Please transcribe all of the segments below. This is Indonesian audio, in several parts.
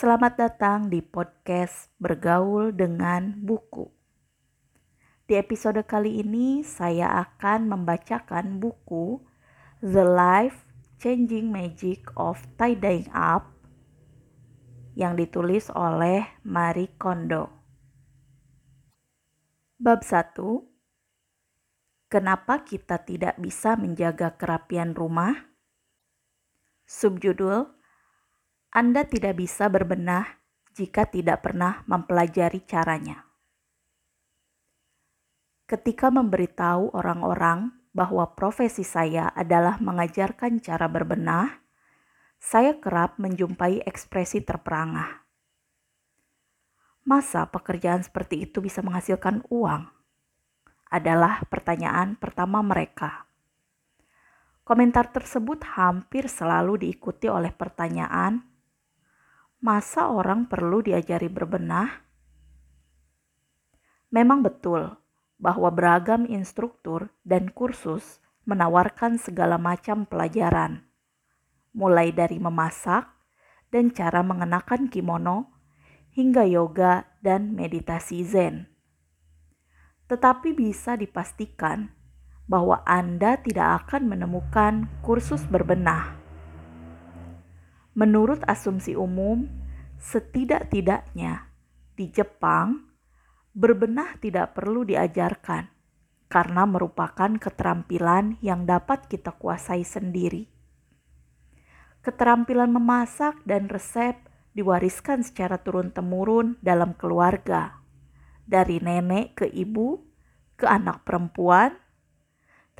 Selamat datang di podcast Bergaul dengan Buku. Di episode kali ini, saya akan membacakan buku The Life Changing Magic of Tie-Dyeing Up yang ditulis oleh Marie Kondo. Bab 1 Kenapa kita tidak bisa menjaga kerapian rumah? Subjudul anda tidak bisa berbenah jika tidak pernah mempelajari caranya. Ketika memberitahu orang-orang bahwa profesi saya adalah mengajarkan cara berbenah, saya kerap menjumpai ekspresi terperangah. Masa pekerjaan seperti itu bisa menghasilkan uang? Adalah pertanyaan pertama mereka. Komentar tersebut hampir selalu diikuti oleh pertanyaan masa orang perlu diajari berbenah? Memang betul bahwa beragam instruktur dan kursus menawarkan segala macam pelajaran, mulai dari memasak dan cara mengenakan kimono hingga yoga dan meditasi Zen. Tetapi bisa dipastikan bahwa Anda tidak akan menemukan kursus berbenah Menurut asumsi umum, setidak-tidaknya di Jepang, berbenah tidak perlu diajarkan karena merupakan keterampilan yang dapat kita kuasai sendiri. Keterampilan memasak dan resep diwariskan secara turun-temurun dalam keluarga, dari nenek ke ibu ke anak perempuan,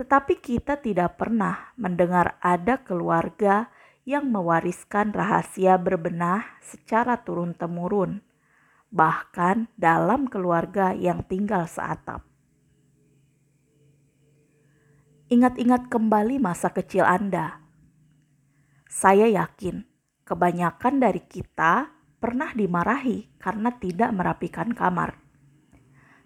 tetapi kita tidak pernah mendengar ada keluarga yang mewariskan rahasia berbenah secara turun-temurun, bahkan dalam keluarga yang tinggal seatap. Ingat-ingat kembali masa kecil Anda. Saya yakin kebanyakan dari kita pernah dimarahi karena tidak merapikan kamar.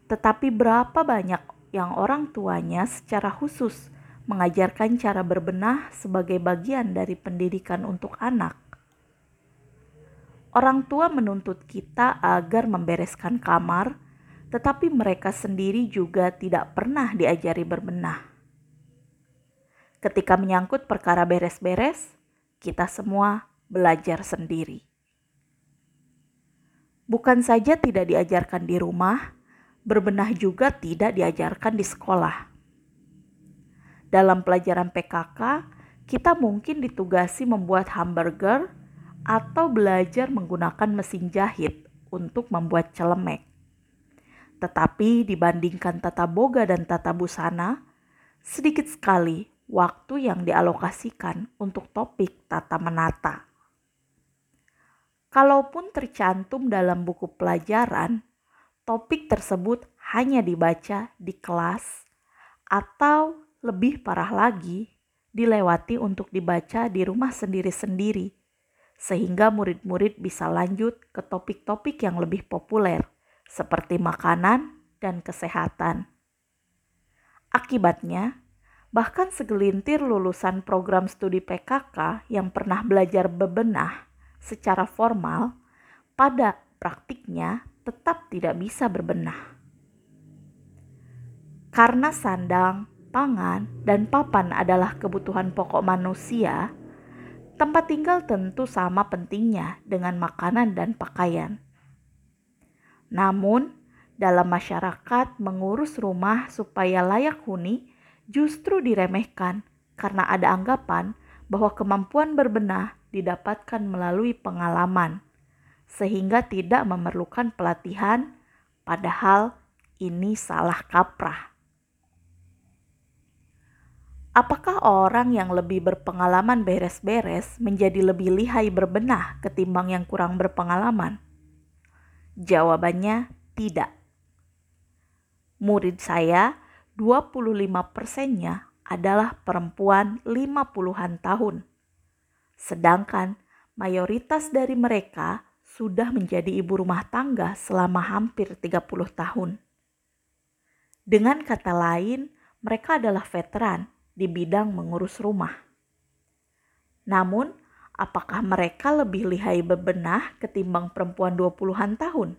Tetapi berapa banyak yang orang tuanya secara khusus mengajarkan cara berbenah sebagai bagian dari pendidikan untuk anak. Orang tua menuntut kita agar membereskan kamar, tetapi mereka sendiri juga tidak pernah diajari berbenah. Ketika menyangkut perkara beres-beres, kita semua belajar sendiri. Bukan saja tidak diajarkan di rumah, berbenah juga tidak diajarkan di sekolah dalam pelajaran PKK, kita mungkin ditugasi membuat hamburger atau belajar menggunakan mesin jahit untuk membuat celemek. Tetapi dibandingkan tata boga dan tata busana, sedikit sekali waktu yang dialokasikan untuk topik tata menata. Kalaupun tercantum dalam buku pelajaran, topik tersebut hanya dibaca di kelas atau lebih parah lagi, dilewati untuk dibaca di rumah sendiri-sendiri, sehingga murid-murid bisa lanjut ke topik-topik yang lebih populer, seperti makanan dan kesehatan. Akibatnya, bahkan segelintir lulusan program studi PKK yang pernah belajar bebenah secara formal, pada praktiknya tetap tidak bisa berbenah. Karena sandang, pangan, dan papan adalah kebutuhan pokok manusia, tempat tinggal tentu sama pentingnya dengan makanan dan pakaian. Namun, dalam masyarakat, mengurus rumah supaya layak huni justru diremehkan karena ada anggapan bahwa kemampuan berbenah didapatkan melalui pengalaman, sehingga tidak memerlukan pelatihan, padahal ini salah kaprah. Apakah orang yang lebih berpengalaman beres-beres menjadi lebih lihai berbenah ketimbang yang kurang berpengalaman? Jawabannya tidak. Murid saya 25 persennya adalah perempuan 50-an tahun. Sedangkan mayoritas dari mereka sudah menjadi ibu rumah tangga selama hampir 30 tahun. Dengan kata lain, mereka adalah veteran di bidang mengurus rumah. Namun, Apakah mereka lebih lihai bebenah ketimbang perempuan 20-an tahun?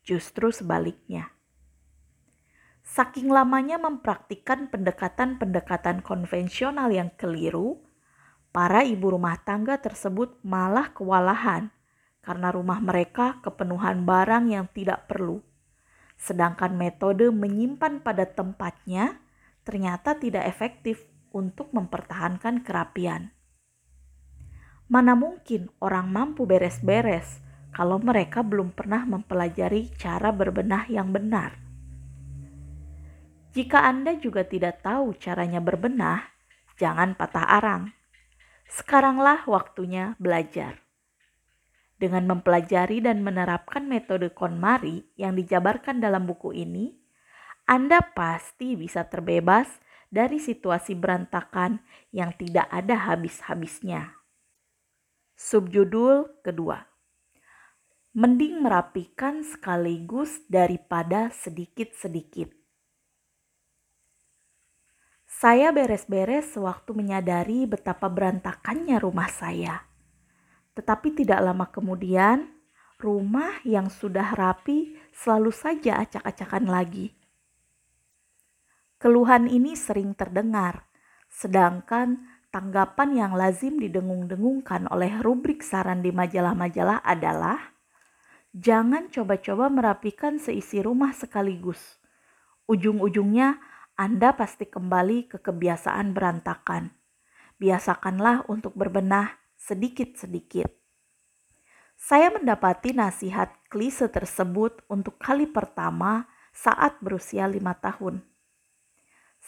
Justru sebaliknya. Saking lamanya mempraktikkan pendekatan-pendekatan konvensional yang keliru, para ibu rumah tangga tersebut malah kewalahan karena rumah mereka kepenuhan barang yang tidak perlu. Sedangkan metode menyimpan pada tempatnya ternyata tidak efektif untuk mempertahankan kerapian. Mana mungkin orang mampu beres-beres kalau mereka belum pernah mempelajari cara berbenah yang benar? Jika Anda juga tidak tahu caranya berbenah, jangan patah arang. Sekaranglah waktunya belajar. Dengan mempelajari dan menerapkan metode KonMari yang dijabarkan dalam buku ini, Anda pasti bisa terbebas dari situasi berantakan yang tidak ada habis-habisnya. Subjudul kedua. Mending merapikan sekaligus daripada sedikit-sedikit. Saya beres-beres sewaktu menyadari betapa berantakannya rumah saya. Tetapi tidak lama kemudian, rumah yang sudah rapi selalu saja acak-acakan lagi. Keluhan ini sering terdengar, sedangkan tanggapan yang lazim didengung-dengungkan oleh rubrik saran di majalah-majalah adalah jangan coba-coba merapikan seisi rumah sekaligus. Ujung-ujungnya Anda pasti kembali ke kebiasaan berantakan. Biasakanlah untuk berbenah sedikit-sedikit. Saya mendapati nasihat klise tersebut untuk kali pertama saat berusia lima tahun.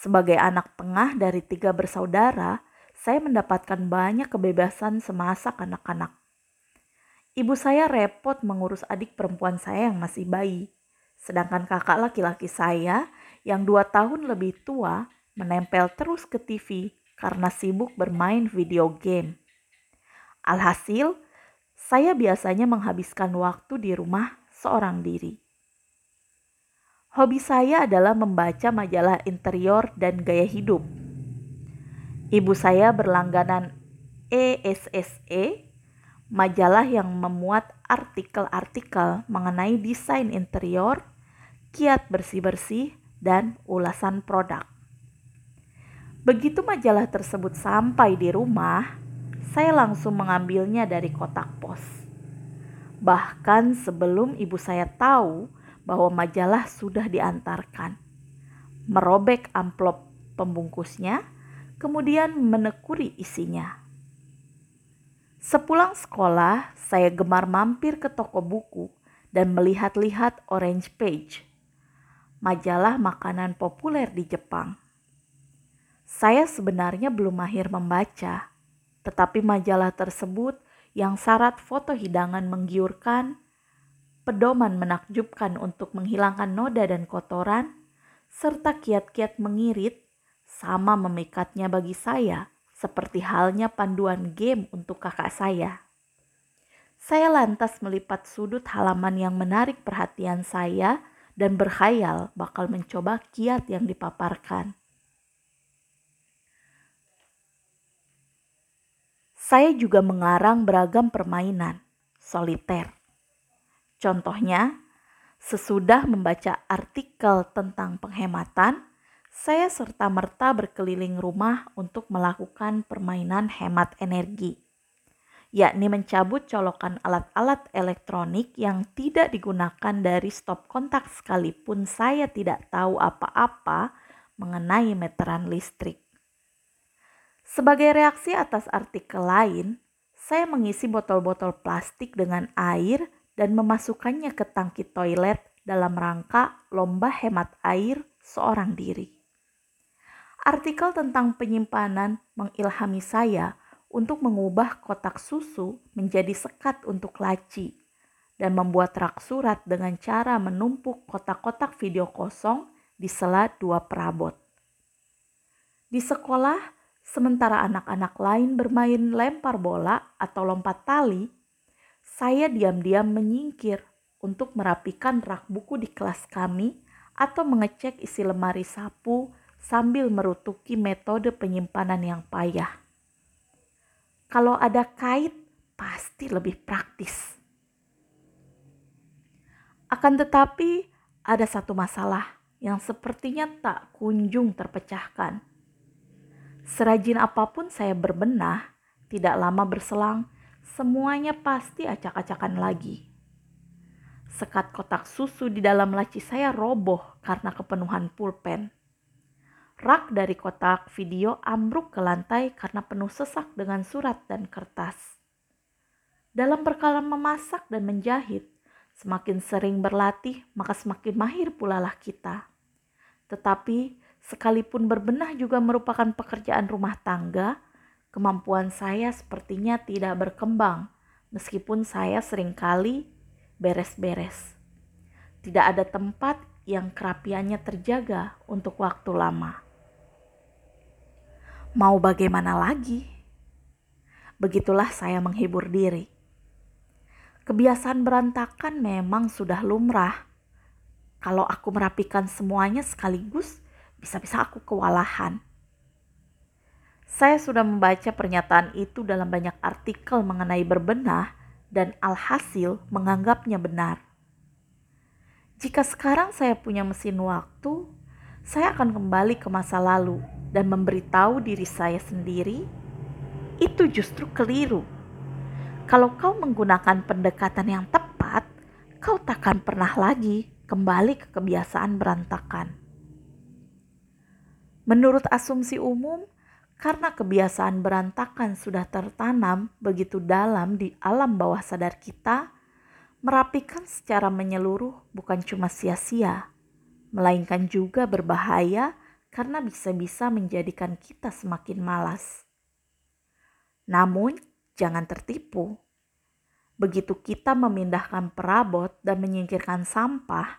Sebagai anak tengah dari tiga bersaudara, saya mendapatkan banyak kebebasan semasa kanak-kanak. Ibu saya repot mengurus adik perempuan saya yang masih bayi, sedangkan kakak laki-laki saya yang dua tahun lebih tua menempel terus ke TV karena sibuk bermain video game. Alhasil, saya biasanya menghabiskan waktu di rumah seorang diri. Hobi saya adalah membaca majalah interior dan gaya hidup Ibu saya berlangganan ESSE, majalah yang memuat artikel-artikel mengenai desain interior, kiat bersih-bersih, dan ulasan produk. Begitu majalah tersebut sampai di rumah, saya langsung mengambilnya dari kotak pos. Bahkan sebelum ibu saya tahu bahwa majalah sudah diantarkan. Merobek amplop pembungkusnya, kemudian menekuri isinya. Sepulang sekolah, saya gemar mampir ke toko buku dan melihat-lihat Orange Page, majalah makanan populer di Jepang. Saya sebenarnya belum mahir membaca, tetapi majalah tersebut yang syarat foto hidangan menggiurkan, pedoman menakjubkan untuk menghilangkan noda dan kotoran, serta kiat-kiat mengirit sama memikatnya bagi saya, seperti halnya panduan game untuk kakak saya. Saya lantas melipat sudut halaman yang menarik perhatian saya dan berkhayal bakal mencoba kiat yang dipaparkan. Saya juga mengarang beragam permainan, soliter. Contohnya, sesudah membaca artikel tentang penghematan, saya serta-merta berkeliling rumah untuk melakukan permainan hemat energi, yakni mencabut colokan alat-alat elektronik yang tidak digunakan dari stop kontak sekalipun saya tidak tahu apa-apa mengenai meteran listrik. Sebagai reaksi atas artikel lain, saya mengisi botol-botol plastik dengan air dan memasukkannya ke tangki toilet dalam rangka lomba hemat air seorang diri. Artikel tentang penyimpanan mengilhami saya untuk mengubah kotak susu menjadi sekat untuk laci dan membuat rak surat dengan cara menumpuk kotak-kotak video kosong di sela dua perabot. Di sekolah, sementara anak-anak lain bermain lempar bola atau lompat tali, saya diam-diam menyingkir untuk merapikan rak buku di kelas kami atau mengecek isi lemari sapu sambil merutuki metode penyimpanan yang payah. Kalau ada kait, pasti lebih praktis. Akan tetapi, ada satu masalah yang sepertinya tak kunjung terpecahkan. Serajin apa pun saya berbenah, tidak lama berselang, semuanya pasti acak-acakan lagi. Sekat kotak susu di dalam laci saya roboh karena kepenuhan pulpen. Rak dari kotak video ambruk ke lantai karena penuh sesak dengan surat dan kertas. Dalam perkara memasak dan menjahit, semakin sering berlatih maka semakin mahir pula lah kita. Tetapi sekalipun berbenah juga merupakan pekerjaan rumah tangga, kemampuan saya sepertinya tidak berkembang meskipun saya sering kali beres-beres. Tidak ada tempat yang kerapiannya terjaga untuk waktu lama. Mau bagaimana lagi? Begitulah saya menghibur diri. Kebiasaan berantakan memang sudah lumrah. Kalau aku merapikan semuanya sekaligus, bisa-bisa aku kewalahan. Saya sudah membaca pernyataan itu dalam banyak artikel mengenai berbenah dan alhasil menganggapnya benar. Jika sekarang saya punya mesin waktu, saya akan kembali ke masa lalu dan memberitahu diri saya sendiri, itu justru keliru. Kalau kau menggunakan pendekatan yang tepat, kau takkan pernah lagi kembali ke kebiasaan berantakan. Menurut asumsi umum, karena kebiasaan berantakan sudah tertanam begitu dalam di alam bawah sadar kita, merapikan secara menyeluruh bukan cuma sia-sia, melainkan juga berbahaya karena bisa-bisa menjadikan kita semakin malas. Namun, jangan tertipu. Begitu kita memindahkan perabot dan menyingkirkan sampah,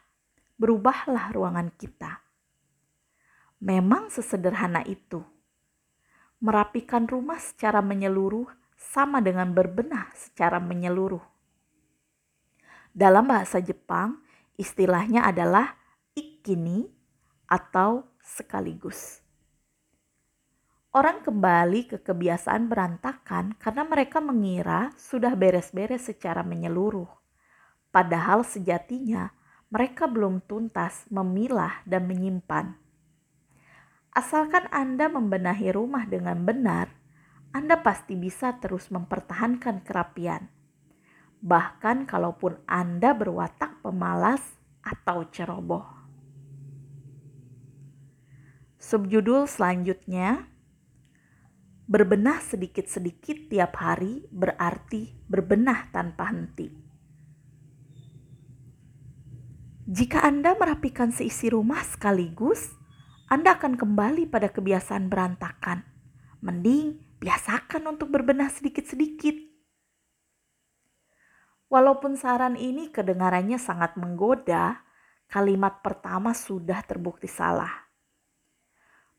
berubahlah ruangan kita. Memang sesederhana itu merapikan rumah secara menyeluruh sama dengan berbenah secara menyeluruh. Dalam bahasa Jepang, istilahnya adalah ikini atau sekaligus. Orang kembali ke kebiasaan berantakan karena mereka mengira sudah beres-beres secara menyeluruh. Padahal sejatinya mereka belum tuntas memilah dan menyimpan. Asalkan Anda membenahi rumah dengan benar, Anda pasti bisa terus mempertahankan kerapian. Bahkan kalaupun Anda berwatak pemalas atau ceroboh. Subjudul selanjutnya, berbenah sedikit-sedikit tiap hari berarti berbenah tanpa henti. Jika Anda merapikan seisi rumah sekaligus, anda akan kembali pada kebiasaan berantakan. Mending biasakan untuk berbenah sedikit-sedikit. Walaupun saran ini kedengarannya sangat menggoda, kalimat pertama sudah terbukti salah.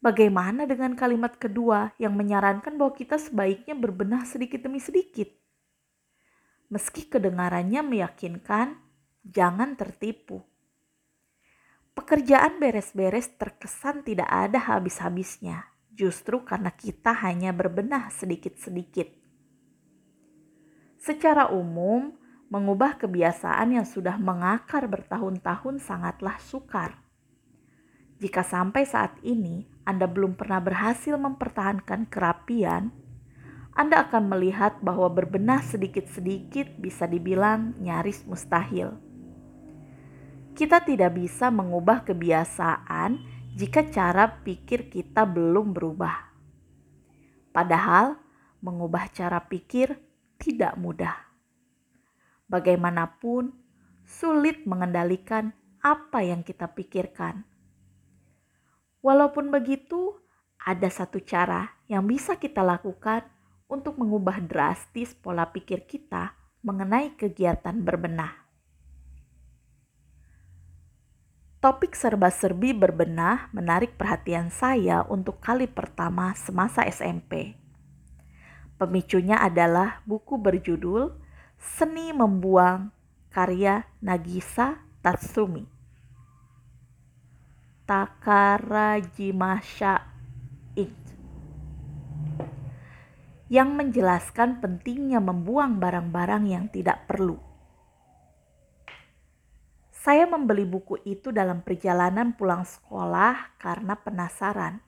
Bagaimana dengan kalimat kedua yang menyarankan bahwa kita sebaiknya berbenah sedikit demi sedikit? Meski kedengarannya meyakinkan, jangan tertipu Pekerjaan beres-beres terkesan tidak ada habis-habisnya, justru karena kita hanya berbenah sedikit-sedikit. Secara umum, mengubah kebiasaan yang sudah mengakar bertahun-tahun sangatlah sukar. Jika sampai saat ini Anda belum pernah berhasil mempertahankan kerapian, Anda akan melihat bahwa berbenah sedikit-sedikit bisa dibilang nyaris mustahil kita tidak bisa mengubah kebiasaan jika cara pikir kita belum berubah. Padahal, mengubah cara pikir tidak mudah. Bagaimanapun, sulit mengendalikan apa yang kita pikirkan. Walaupun begitu, ada satu cara yang bisa kita lakukan untuk mengubah drastis pola pikir kita mengenai kegiatan berbenah. Topik serba-serbi berbenah menarik perhatian saya untuk kali pertama semasa SMP. Pemicunya adalah buku berjudul Seni Membuang karya Nagisa Tatsumi. Takarajimasha Inc. yang menjelaskan pentingnya membuang barang-barang yang tidak perlu. Saya membeli buku itu dalam perjalanan pulang sekolah karena penasaran,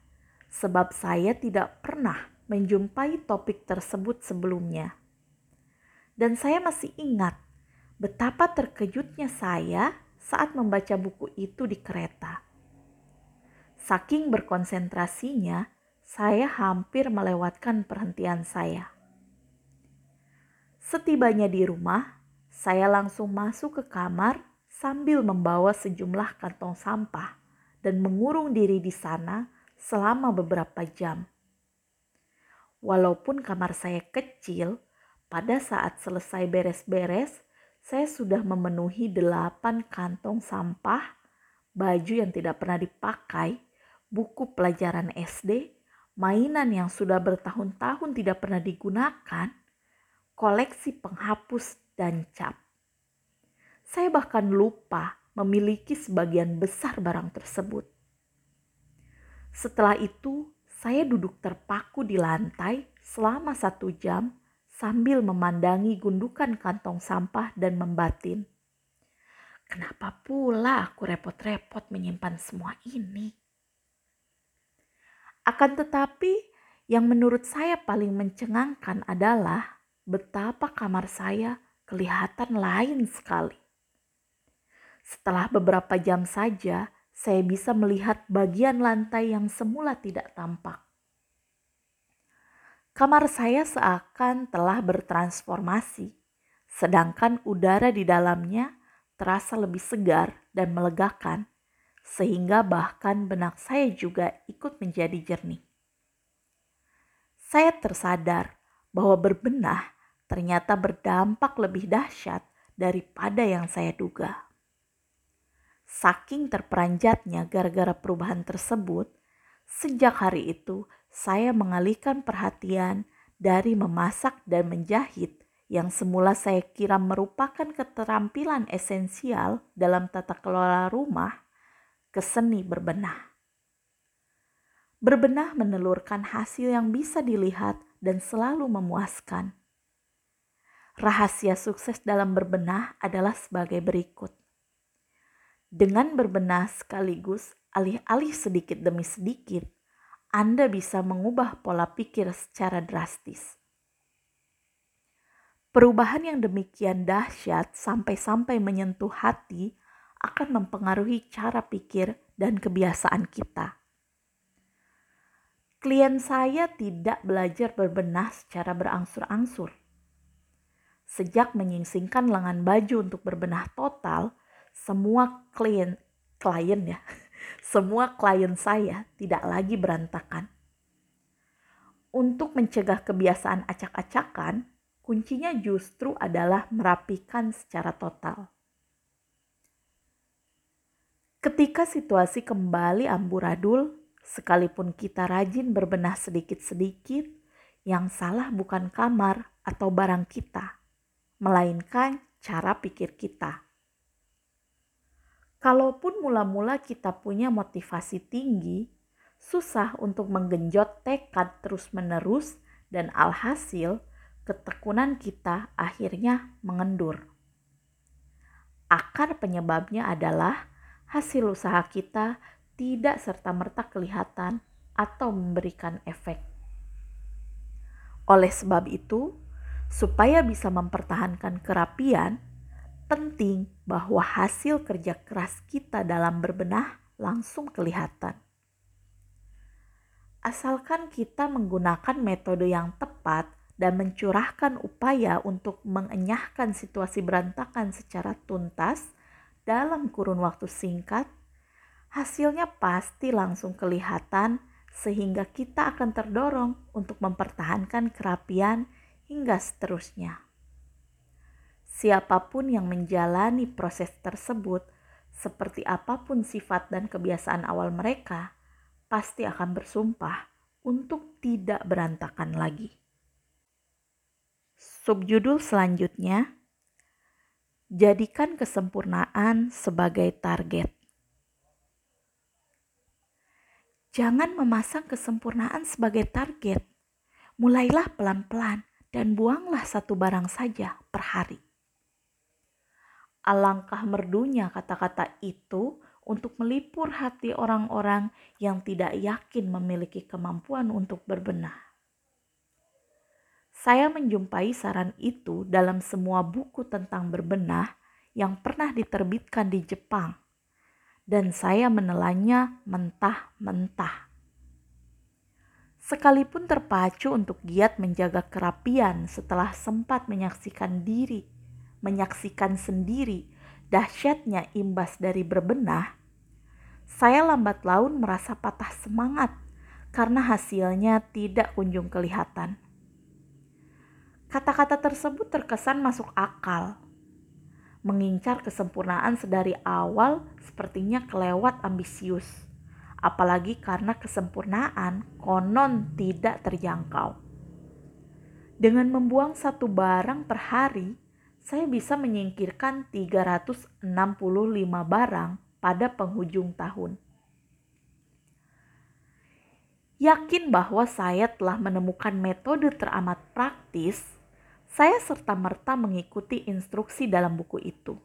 sebab saya tidak pernah menjumpai topik tersebut sebelumnya. Dan saya masih ingat betapa terkejutnya saya saat membaca buku itu di kereta. Saking berkonsentrasinya, saya hampir melewatkan perhentian saya. Setibanya di rumah, saya langsung masuk ke kamar sambil membawa sejumlah kantong sampah dan mengurung diri di sana selama beberapa jam. Walaupun kamar saya kecil, pada saat selesai beres-beres, saya sudah memenuhi delapan kantong sampah, baju yang tidak pernah dipakai, buku pelajaran SD, mainan yang sudah bertahun-tahun tidak pernah digunakan, koleksi penghapus dan cap. Saya bahkan lupa memiliki sebagian besar barang tersebut. Setelah itu, saya duduk terpaku di lantai selama satu jam sambil memandangi gundukan kantong sampah dan membatin. Kenapa pula aku repot-repot menyimpan semua ini? Akan tetapi, yang menurut saya paling mencengangkan adalah betapa kamar saya kelihatan lain sekali. Setelah beberapa jam saja, saya bisa melihat bagian lantai yang semula tidak tampak. Kamar saya seakan telah bertransformasi, sedangkan udara di dalamnya terasa lebih segar dan melegakan, sehingga bahkan benak saya juga ikut menjadi jernih. Saya tersadar bahwa berbenah ternyata berdampak lebih dahsyat daripada yang saya duga. Saking terperanjatnya gara-gara perubahan tersebut, sejak hari itu saya mengalihkan perhatian dari memasak dan menjahit yang semula saya kira merupakan keterampilan esensial dalam tata kelola rumah ke seni berbenah. Berbenah menelurkan hasil yang bisa dilihat dan selalu memuaskan. Rahasia sukses dalam berbenah adalah sebagai berikut dengan berbenah sekaligus alih-alih sedikit demi sedikit, Anda bisa mengubah pola pikir secara drastis. Perubahan yang demikian dahsyat sampai-sampai menyentuh hati akan mempengaruhi cara pikir dan kebiasaan kita. Klien saya tidak belajar berbenah secara berangsur-angsur. Sejak menyingsingkan lengan baju untuk berbenah total, semua klien klien ya semua klien saya tidak lagi berantakan. Untuk mencegah kebiasaan acak-acakan, kuncinya justru adalah merapikan secara total. Ketika situasi kembali amburadul, sekalipun kita rajin berbenah sedikit-sedikit, yang salah bukan kamar atau barang kita, melainkan cara pikir kita. Kalaupun mula-mula kita punya motivasi tinggi, susah untuk menggenjot tekad terus-menerus dan alhasil ketekunan kita akhirnya mengendur. Akar penyebabnya adalah hasil usaha kita tidak serta-merta kelihatan atau memberikan efek. Oleh sebab itu, supaya bisa mempertahankan kerapian, penting bahwa hasil kerja keras kita dalam berbenah langsung kelihatan. Asalkan kita menggunakan metode yang tepat dan mencurahkan upaya untuk mengenyahkan situasi berantakan secara tuntas dalam kurun waktu singkat, hasilnya pasti langsung kelihatan sehingga kita akan terdorong untuk mempertahankan kerapian hingga seterusnya. Siapa pun yang menjalani proses tersebut, seperti apa pun sifat dan kebiasaan awal mereka, pasti akan bersumpah untuk tidak berantakan lagi. Subjudul selanjutnya, jadikan kesempurnaan sebagai target. Jangan memasang kesempurnaan sebagai target. mulailah pelan-pelan dan buanglah satu barang saja per hari. Alangkah merdunya kata-kata itu untuk melipur hati orang-orang yang tidak yakin memiliki kemampuan untuk berbenah. Saya menjumpai saran itu dalam semua buku tentang berbenah yang pernah diterbitkan di Jepang, dan saya menelannya mentah-mentah. Sekalipun terpacu untuk giat menjaga kerapian setelah sempat menyaksikan diri, menyaksikan sendiri dahsyatnya imbas dari berbenah, saya lambat laun merasa patah semangat karena hasilnya tidak kunjung kelihatan. Kata-kata tersebut terkesan masuk akal. Mengincar kesempurnaan sedari awal sepertinya kelewat ambisius, apalagi karena kesempurnaan konon tidak terjangkau. Dengan membuang satu barang per hari, saya bisa menyingkirkan 365 barang pada penghujung tahun. Yakin bahwa saya telah menemukan metode teramat praktis saya serta-merta mengikuti instruksi dalam buku itu.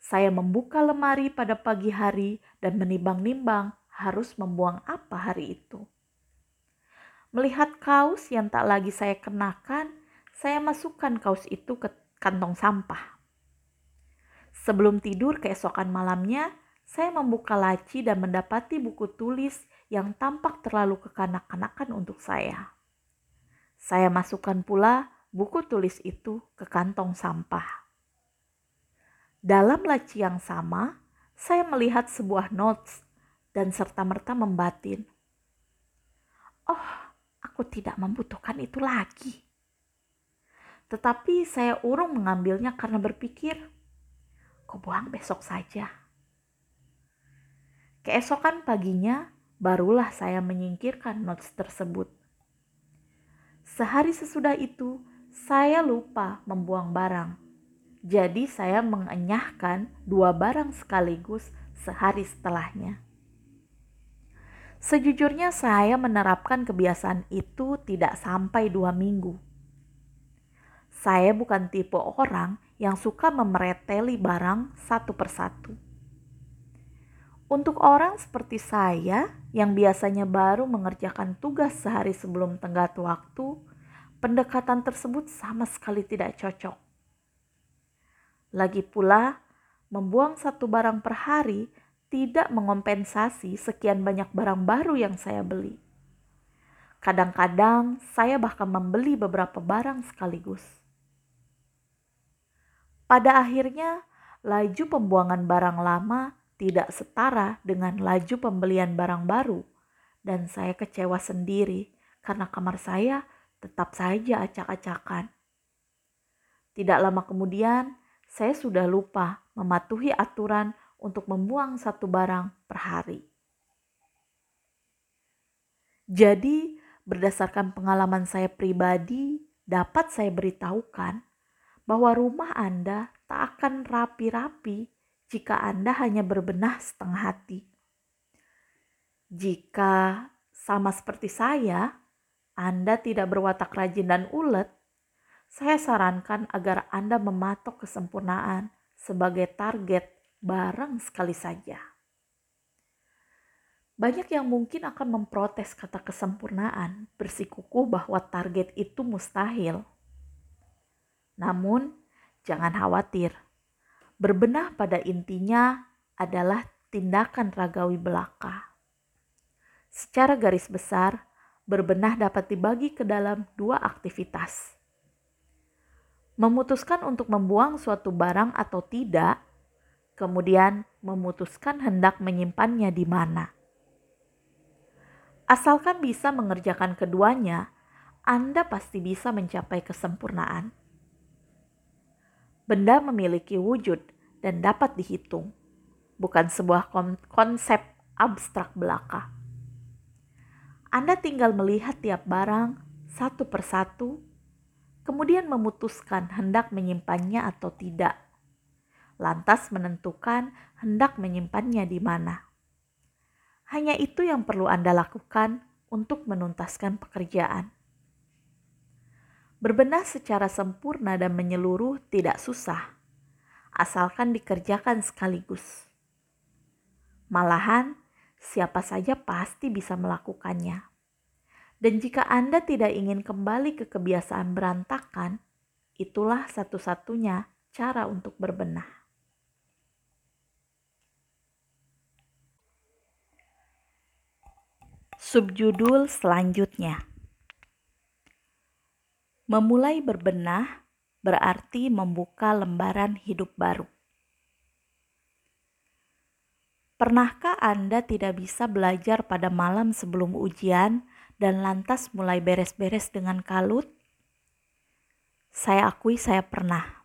Saya membuka lemari pada pagi hari dan menimbang-nimbang harus membuang apa hari itu. Melihat kaos yang tak lagi saya kenakan, saya masukkan kaos itu ke kantong sampah. Sebelum tidur keesokan malamnya, saya membuka laci dan mendapati buku tulis yang tampak terlalu kekanak-kanakan untuk saya. Saya masukkan pula buku tulis itu ke kantong sampah. Dalam laci yang sama, saya melihat sebuah notes dan serta-merta membatin. Oh, aku tidak membutuhkan itu lagi. Tetapi saya urung mengambilnya karena berpikir, kau buang besok saja. Keesokan paginya, barulah saya menyingkirkan notes tersebut. Sehari sesudah itu, saya lupa membuang barang. Jadi saya mengenyahkan dua barang sekaligus sehari setelahnya. Sejujurnya saya menerapkan kebiasaan itu tidak sampai dua minggu. Saya bukan tipe orang yang suka memereteli barang satu persatu. Untuk orang seperti saya yang biasanya baru mengerjakan tugas sehari sebelum tenggat waktu, pendekatan tersebut sama sekali tidak cocok. Lagi pula, membuang satu barang per hari tidak mengompensasi sekian banyak barang baru yang saya beli. Kadang-kadang saya bahkan membeli beberapa barang sekaligus. Pada akhirnya, laju pembuangan barang lama tidak setara dengan laju pembelian barang baru, dan saya kecewa sendiri karena kamar saya tetap saja acak-acakan. Tidak lama kemudian, saya sudah lupa mematuhi aturan untuk membuang satu barang per hari. Jadi, berdasarkan pengalaman saya pribadi, dapat saya beritahukan bahwa rumah Anda tak akan rapi-rapi jika Anda hanya berbenah setengah hati. Jika sama seperti saya, anda tidak berwatak rajin dan ulet, saya sarankan agar Anda mematok kesempurnaan sebagai target barang sekali saja. Banyak yang mungkin akan memprotes kata kesempurnaan, bersikukuh bahwa target itu mustahil. Namun, jangan khawatir. Berbenah pada intinya adalah tindakan ragawi belaka. Secara garis besar, berbenah dapat dibagi ke dalam dua aktivitas. Memutuskan untuk membuang suatu barang atau tidak, kemudian memutuskan hendak menyimpannya di mana. Asalkan bisa mengerjakan keduanya, Anda pasti bisa mencapai kesempurnaan. Benda memiliki wujud dan dapat dihitung, bukan sebuah konsep abstrak belaka. Anda tinggal melihat tiap barang satu persatu, kemudian memutuskan hendak menyimpannya atau tidak. Lantas menentukan hendak menyimpannya di mana. Hanya itu yang perlu Anda lakukan untuk menuntaskan pekerjaan. Berbenah secara sempurna dan menyeluruh tidak susah, asalkan dikerjakan sekaligus. Malahan, siapa saja pasti bisa melakukannya. Dan jika Anda tidak ingin kembali ke kebiasaan berantakan, itulah satu-satunya cara untuk berbenah. Subjudul selanjutnya. Memulai berbenah berarti membuka lembaran hidup baru. Pernahkah Anda tidak bisa belajar pada malam sebelum ujian dan lantas mulai beres-beres dengan kalut? Saya akui saya pernah.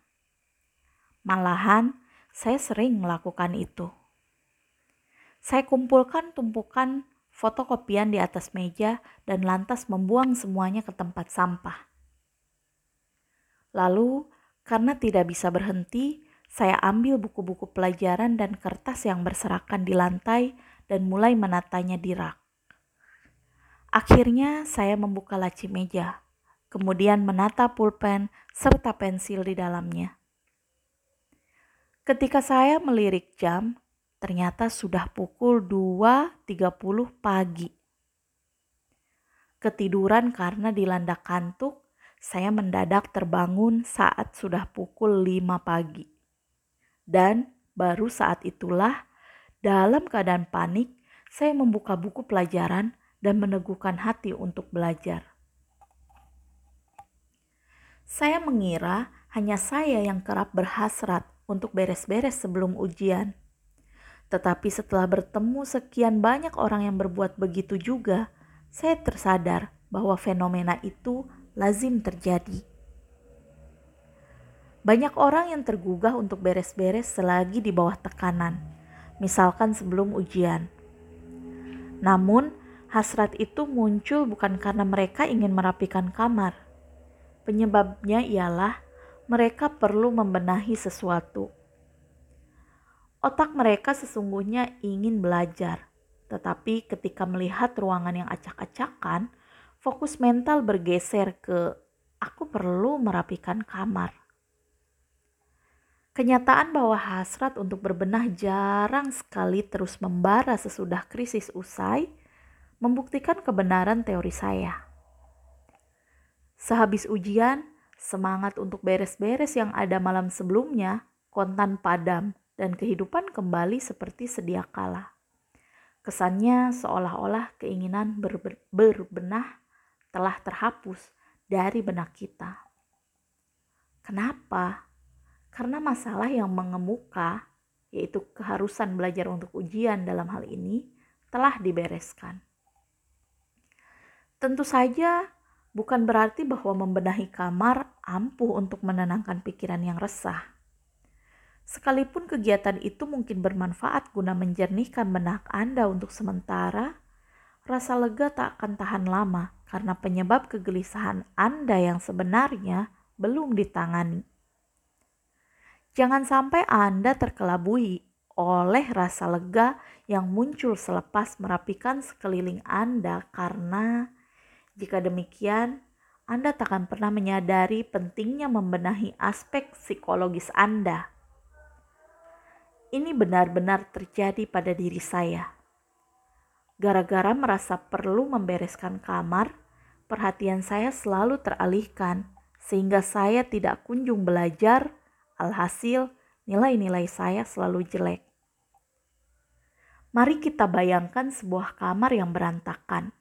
Malahan, saya sering melakukan itu. Saya kumpulkan tumpukan fotokopian di atas meja dan lantas membuang semuanya ke tempat sampah. Lalu, karena tidak bisa berhenti, saya ambil buku-buku pelajaran dan kertas yang berserakan di lantai dan mulai menatanya di rak. Akhirnya saya membuka laci meja, kemudian menata pulpen serta pensil di dalamnya. Ketika saya melirik jam, ternyata sudah pukul 2.30 pagi. Ketiduran karena dilanda kantuk, saya mendadak terbangun saat sudah pukul 5 pagi. Dan baru saat itulah, dalam keadaan panik, saya membuka buku pelajaran dan meneguhkan hati untuk belajar. Saya mengira hanya saya yang kerap berhasrat untuk beres-beres sebelum ujian. Tetapi setelah bertemu sekian banyak orang yang berbuat begitu juga, saya tersadar bahwa fenomena itu lazim terjadi. Banyak orang yang tergugah untuk beres-beres selagi di bawah tekanan, misalkan sebelum ujian. Namun, Hasrat itu muncul bukan karena mereka ingin merapikan kamar. Penyebabnya ialah mereka perlu membenahi sesuatu. Otak mereka sesungguhnya ingin belajar, tetapi ketika melihat ruangan yang acak-acakan, fokus mental bergeser ke "aku perlu merapikan kamar". Kenyataan bahwa hasrat untuk berbenah jarang sekali terus membara sesudah krisis usai membuktikan kebenaran teori saya. Sehabis ujian, semangat untuk beres-beres yang ada malam sebelumnya kontan padam dan kehidupan kembali seperti sedia kala. Kesannya seolah-olah keinginan ber berbenah telah terhapus dari benak kita. Kenapa? Karena masalah yang mengemuka, yaitu keharusan belajar untuk ujian dalam hal ini, telah dibereskan. Tentu saja bukan berarti bahwa membenahi kamar ampuh untuk menenangkan pikiran yang resah. Sekalipun kegiatan itu mungkin bermanfaat guna menjernihkan benak Anda untuk sementara, rasa lega tak akan tahan lama karena penyebab kegelisahan Anda yang sebenarnya belum ditangani. Jangan sampai Anda terkelabui oleh rasa lega yang muncul selepas merapikan sekeliling Anda karena jika demikian, Anda tak akan pernah menyadari pentingnya membenahi aspek psikologis Anda. Ini benar-benar terjadi pada diri saya. Gara-gara merasa perlu membereskan kamar, perhatian saya selalu teralihkan, sehingga saya tidak kunjung belajar. Alhasil, nilai-nilai saya selalu jelek. Mari kita bayangkan sebuah kamar yang berantakan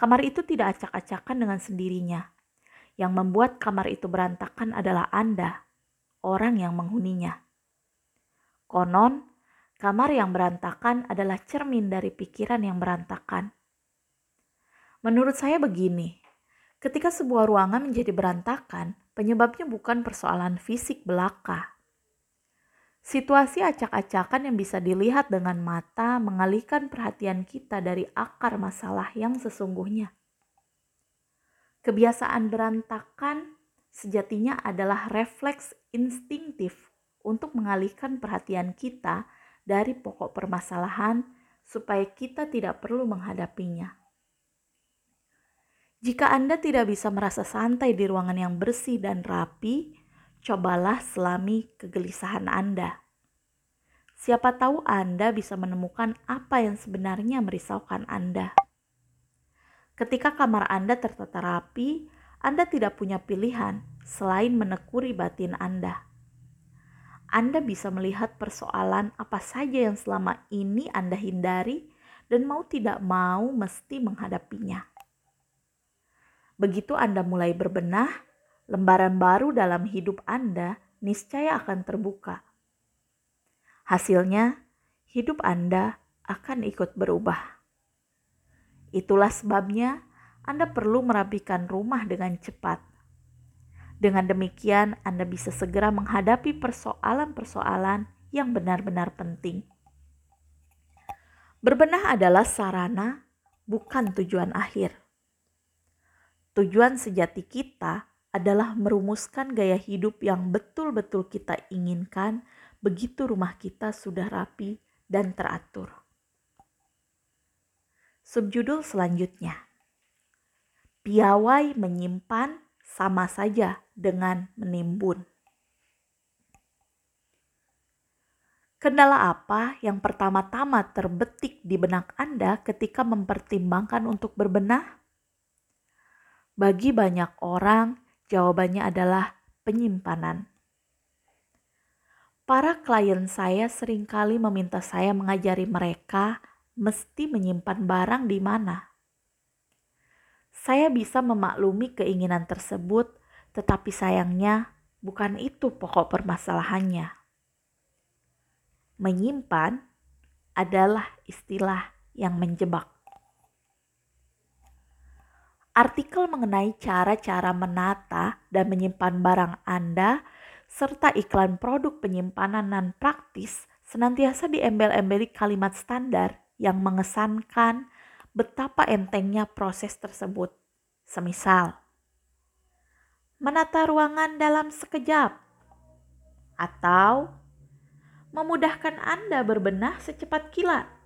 Kamar itu tidak acak-acakan dengan sendirinya. Yang membuat kamar itu berantakan adalah Anda, orang yang menghuninya. Konon, kamar yang berantakan adalah cermin dari pikiran yang berantakan. Menurut saya begini, ketika sebuah ruangan menjadi berantakan, penyebabnya bukan persoalan fisik belaka, Situasi acak-acakan yang bisa dilihat dengan mata mengalihkan perhatian kita dari akar masalah yang sesungguhnya. Kebiasaan berantakan sejatinya adalah refleks instingtif untuk mengalihkan perhatian kita dari pokok permasalahan supaya kita tidak perlu menghadapinya. Jika Anda tidak bisa merasa santai di ruangan yang bersih dan rapi, cobalah selami kegelisahan Anda. Siapa tahu Anda bisa menemukan apa yang sebenarnya merisaukan Anda. Ketika kamar Anda tertata rapi, Anda tidak punya pilihan selain menekuri batin Anda. Anda bisa melihat persoalan apa saja yang selama ini Anda hindari dan mau tidak mau mesti menghadapinya. Begitu Anda mulai berbenah, lembaran baru dalam hidup Anda niscaya akan terbuka. Hasilnya, hidup Anda akan ikut berubah. Itulah sebabnya Anda perlu merapikan rumah dengan cepat. Dengan demikian, Anda bisa segera menghadapi persoalan-persoalan yang benar-benar penting. Berbenah adalah sarana, bukan tujuan akhir. Tujuan sejati kita adalah merumuskan gaya hidup yang betul-betul kita inginkan begitu rumah kita sudah rapi dan teratur. Subjudul selanjutnya. Piawai menyimpan sama saja dengan menimbun. Kendala apa yang pertama-tama terbetik di benak Anda ketika mempertimbangkan untuk berbenah? Bagi banyak orang, jawabannya adalah penyimpanan. Para klien saya sering kali meminta saya mengajari mereka mesti menyimpan barang di mana. Saya bisa memaklumi keinginan tersebut, tetapi sayangnya bukan itu pokok permasalahannya. Menyimpan adalah istilah yang menjebak artikel mengenai cara-cara menata dan menyimpan barang Anda, serta iklan produk penyimpanan non praktis senantiasa diembel-embeli kalimat standar yang mengesankan betapa entengnya proses tersebut. Semisal, menata ruangan dalam sekejap, atau memudahkan Anda berbenah secepat kilat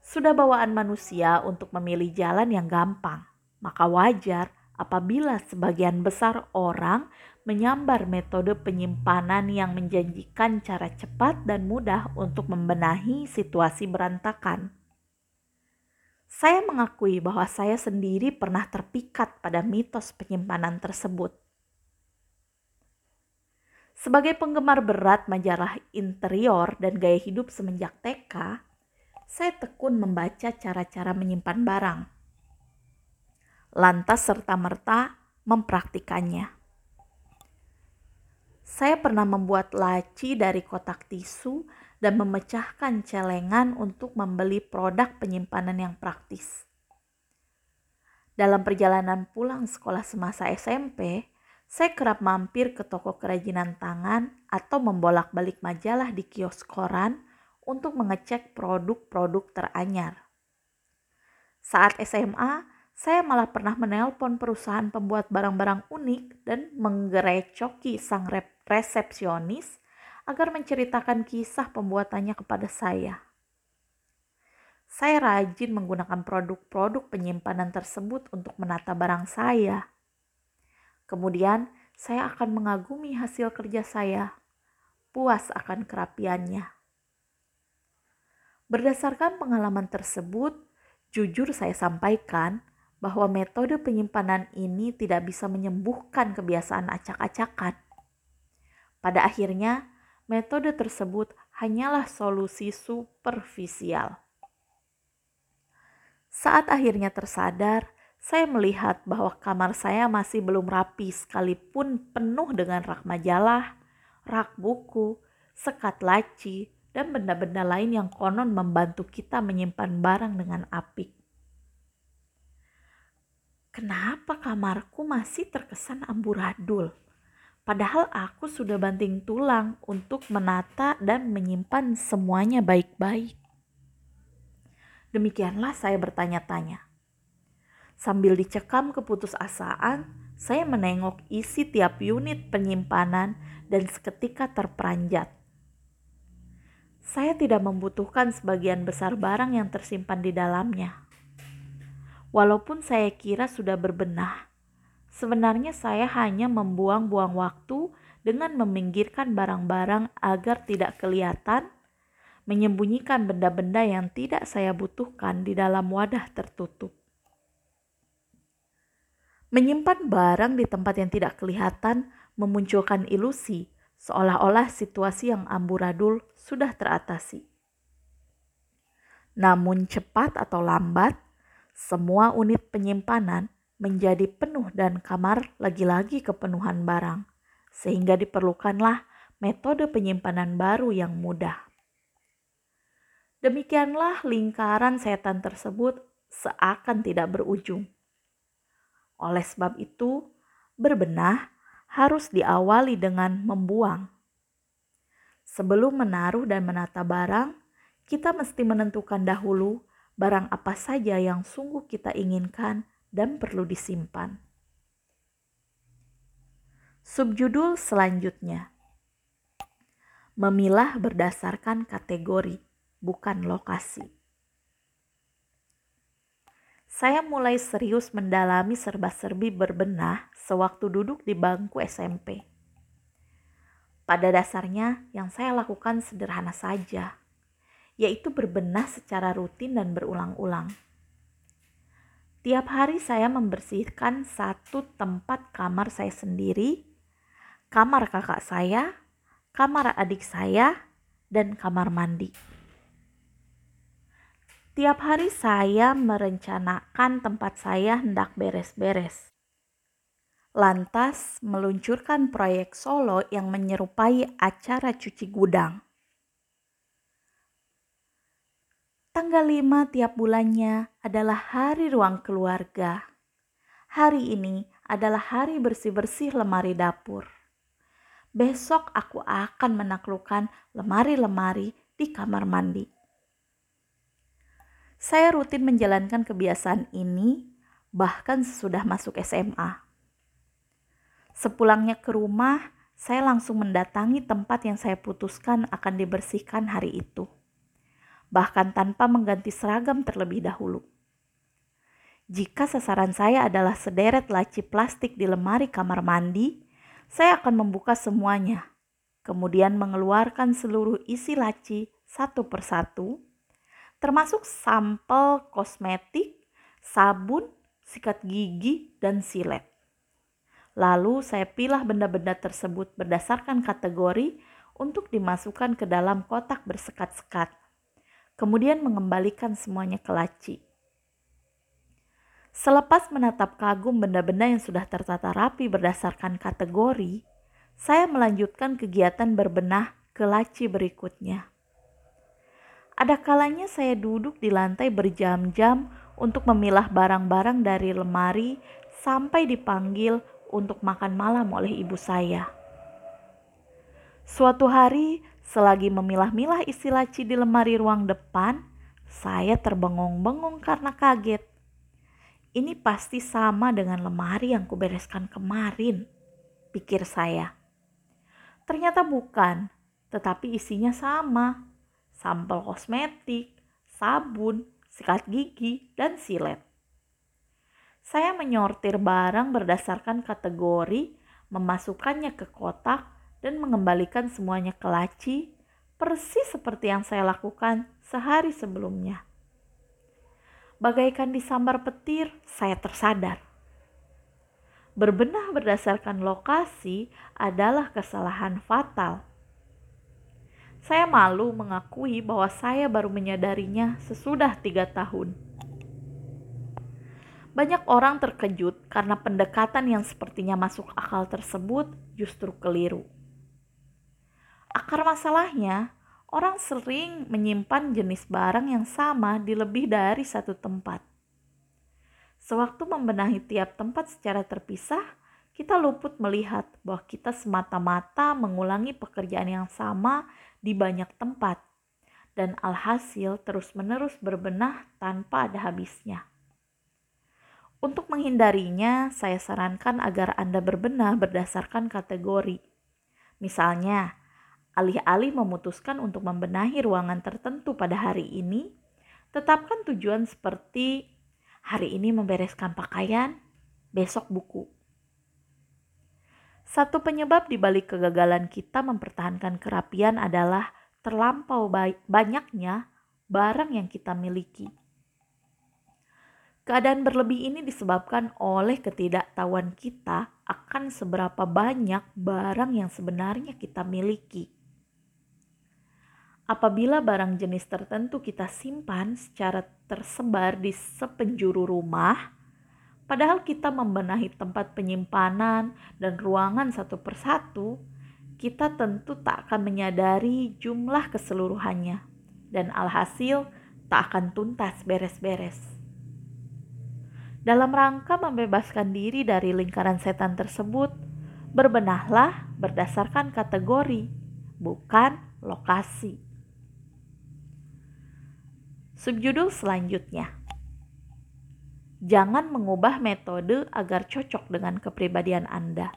sudah bawaan manusia untuk memilih jalan yang gampang, maka wajar apabila sebagian besar orang menyambar metode penyimpanan yang menjanjikan cara cepat dan mudah untuk membenahi situasi berantakan. Saya mengakui bahwa saya sendiri pernah terpikat pada mitos penyimpanan tersebut. Sebagai penggemar berat majalah interior dan gaya hidup semenjak TK, saya tekun membaca cara-cara menyimpan barang. Lantas serta-merta mempraktikannya. Saya pernah membuat laci dari kotak tisu dan memecahkan celengan untuk membeli produk penyimpanan yang praktis. Dalam perjalanan pulang sekolah semasa SMP, saya kerap mampir ke toko kerajinan tangan atau membolak-balik majalah di kios koran untuk mengecek produk-produk teranyar. Saat SMA, saya malah pernah menelpon perusahaan pembuat barang-barang unik dan menggerecoki sang resepsionis agar menceritakan kisah pembuatannya kepada saya. Saya rajin menggunakan produk-produk penyimpanan tersebut untuk menata barang saya. Kemudian, saya akan mengagumi hasil kerja saya, puas akan kerapiannya. Berdasarkan pengalaman tersebut, jujur saya sampaikan bahwa metode penyimpanan ini tidak bisa menyembuhkan kebiasaan acak-acakan. Pada akhirnya, metode tersebut hanyalah solusi superficial. Saat akhirnya tersadar, saya melihat bahwa kamar saya masih belum rapi sekalipun penuh dengan rak majalah, rak buku, sekat laci, dan benda-benda lain yang konon membantu kita menyimpan barang dengan apik. Kenapa kamarku masih terkesan amburadul? Padahal aku sudah banting tulang untuk menata dan menyimpan semuanya baik-baik. Demikianlah saya bertanya-tanya. Sambil dicekam keputusasaan, saya menengok isi tiap unit penyimpanan dan seketika terperanjat saya tidak membutuhkan sebagian besar barang yang tersimpan di dalamnya. Walaupun saya kira sudah berbenah, sebenarnya saya hanya membuang-buang waktu dengan meminggirkan barang-barang agar tidak kelihatan, menyembunyikan benda-benda yang tidak saya butuhkan di dalam wadah tertutup. Menyimpan barang di tempat yang tidak kelihatan memunculkan ilusi seolah-olah situasi yang amburadul sudah teratasi. Namun cepat atau lambat, semua unit penyimpanan menjadi penuh dan kamar lagi-lagi kepenuhan barang, sehingga diperlukanlah metode penyimpanan baru yang mudah. Demikianlah lingkaran setan tersebut seakan tidak berujung. Oleh sebab itu, berbenah harus diawali dengan membuang. Sebelum menaruh dan menata barang, kita mesti menentukan dahulu barang apa saja yang sungguh kita inginkan dan perlu disimpan. Subjudul selanjutnya memilah berdasarkan kategori, bukan lokasi. Saya mulai serius mendalami serba-serbi berbenah sewaktu duduk di bangku SMP. Pada dasarnya, yang saya lakukan sederhana saja yaitu berbenah secara rutin dan berulang-ulang. Tiap hari saya membersihkan satu tempat kamar saya sendiri, kamar kakak saya, kamar adik saya, dan kamar mandi. Tiap hari saya merencanakan tempat saya hendak beres-beres. Lantas meluncurkan proyek solo yang menyerupai acara cuci gudang. Tanggal 5 tiap bulannya adalah hari ruang keluarga. Hari ini adalah hari bersih-bersih lemari dapur. Besok aku akan menaklukkan lemari-lemari di kamar mandi. Saya rutin menjalankan kebiasaan ini bahkan sesudah masuk SMA. Sepulangnya ke rumah, saya langsung mendatangi tempat yang saya putuskan akan dibersihkan hari itu bahkan tanpa mengganti seragam terlebih dahulu. Jika sasaran saya adalah sederet laci plastik di lemari kamar mandi, saya akan membuka semuanya, kemudian mengeluarkan seluruh isi laci satu persatu, termasuk sampel kosmetik, sabun, sikat gigi, dan silet. Lalu saya pilah benda-benda tersebut berdasarkan kategori untuk dimasukkan ke dalam kotak bersekat-sekat kemudian mengembalikan semuanya ke laci. Selepas menatap kagum benda-benda yang sudah tertata rapi berdasarkan kategori, saya melanjutkan kegiatan berbenah ke laci berikutnya. Ada kalanya saya duduk di lantai berjam-jam untuk memilah barang-barang dari lemari sampai dipanggil untuk makan malam oleh ibu saya. Suatu hari Selagi memilah-milah isi laci di lemari ruang depan, saya terbengong-bengong karena kaget. Ini pasti sama dengan lemari yang kubereskan kemarin, pikir saya. Ternyata bukan, tetapi isinya sama. Sampel kosmetik, sabun, sikat gigi, dan silet. Saya menyortir barang berdasarkan kategori, memasukkannya ke kotak, dan mengembalikan semuanya ke laci, persis seperti yang saya lakukan sehari sebelumnya. Bagaikan disambar petir, saya tersadar. Berbenah berdasarkan lokasi adalah kesalahan fatal. Saya malu mengakui bahwa saya baru menyadarinya sesudah tiga tahun. Banyak orang terkejut karena pendekatan yang sepertinya masuk akal tersebut justru keliru. Akar masalahnya, orang sering menyimpan jenis barang yang sama di lebih dari satu tempat. Sewaktu membenahi tiap tempat secara terpisah, kita luput melihat bahwa kita semata-mata mengulangi pekerjaan yang sama di banyak tempat, dan alhasil terus-menerus berbenah tanpa ada habisnya. Untuk menghindarinya, saya sarankan agar Anda berbenah berdasarkan kategori. Misalnya, Alih-alih memutuskan untuk membenahi ruangan tertentu pada hari ini, tetapkan tujuan seperti Hari ini membereskan pakaian, besok buku. Satu penyebab di balik kegagalan kita mempertahankan kerapian adalah terlampau banyaknya barang yang kita miliki. Keadaan berlebih ini disebabkan oleh ketidaktahuan kita akan seberapa banyak barang yang sebenarnya kita miliki. Apabila barang jenis tertentu kita simpan secara tersebar di sepenjuru rumah, padahal kita membenahi tempat penyimpanan dan ruangan satu persatu, kita tentu tak akan menyadari jumlah keseluruhannya, dan alhasil tak akan tuntas beres-beres. Dalam rangka membebaskan diri dari lingkaran setan tersebut, berbenahlah berdasarkan kategori, bukan lokasi. Subjudul selanjutnya. Jangan mengubah metode agar cocok dengan kepribadian Anda.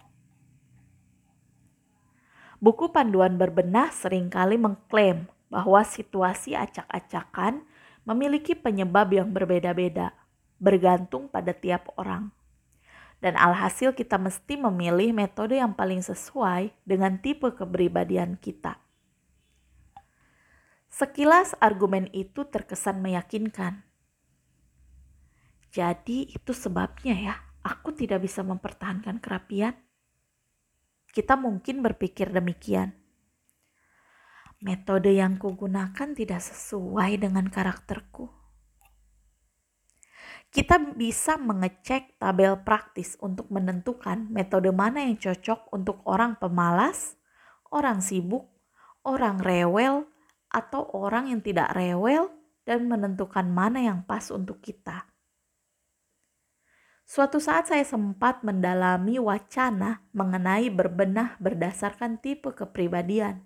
Buku panduan berbenah sering kali mengklaim bahwa situasi acak-acakan memiliki penyebab yang berbeda-beda bergantung pada tiap orang. Dan alhasil kita mesti memilih metode yang paling sesuai dengan tipe kepribadian kita. Sekilas argumen itu terkesan meyakinkan. Jadi itu sebabnya ya, aku tidak bisa mempertahankan kerapian. Kita mungkin berpikir demikian. Metode yang kugunakan tidak sesuai dengan karakterku kita bisa mengecek tabel praktis untuk menentukan metode mana yang cocok untuk orang pemalas, orang sibuk, orang rewel, atau orang yang tidak rewel, dan menentukan mana yang pas untuk kita. Suatu saat saya sempat mendalami wacana mengenai berbenah berdasarkan tipe kepribadian.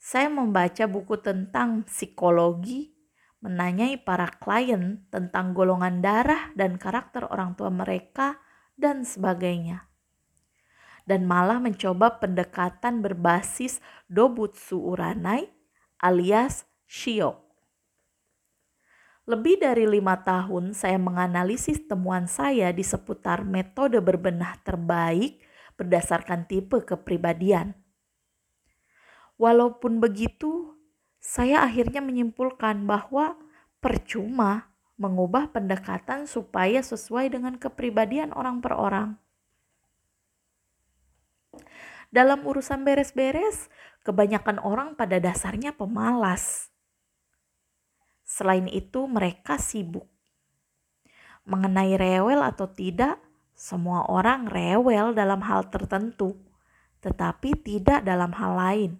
Saya membaca buku tentang psikologi menanyai para klien tentang golongan darah dan karakter orang tua mereka, dan sebagainya. Dan malah mencoba pendekatan berbasis Dobutsu Uranai alias Shio. Lebih dari lima tahun saya menganalisis temuan saya di seputar metode berbenah terbaik berdasarkan tipe kepribadian. Walaupun begitu, saya akhirnya menyimpulkan bahwa percuma mengubah pendekatan supaya sesuai dengan kepribadian orang per orang. Dalam urusan beres-beres, kebanyakan orang pada dasarnya pemalas. Selain itu, mereka sibuk. Mengenai rewel atau tidak, semua orang rewel dalam hal tertentu, tetapi tidak dalam hal lain.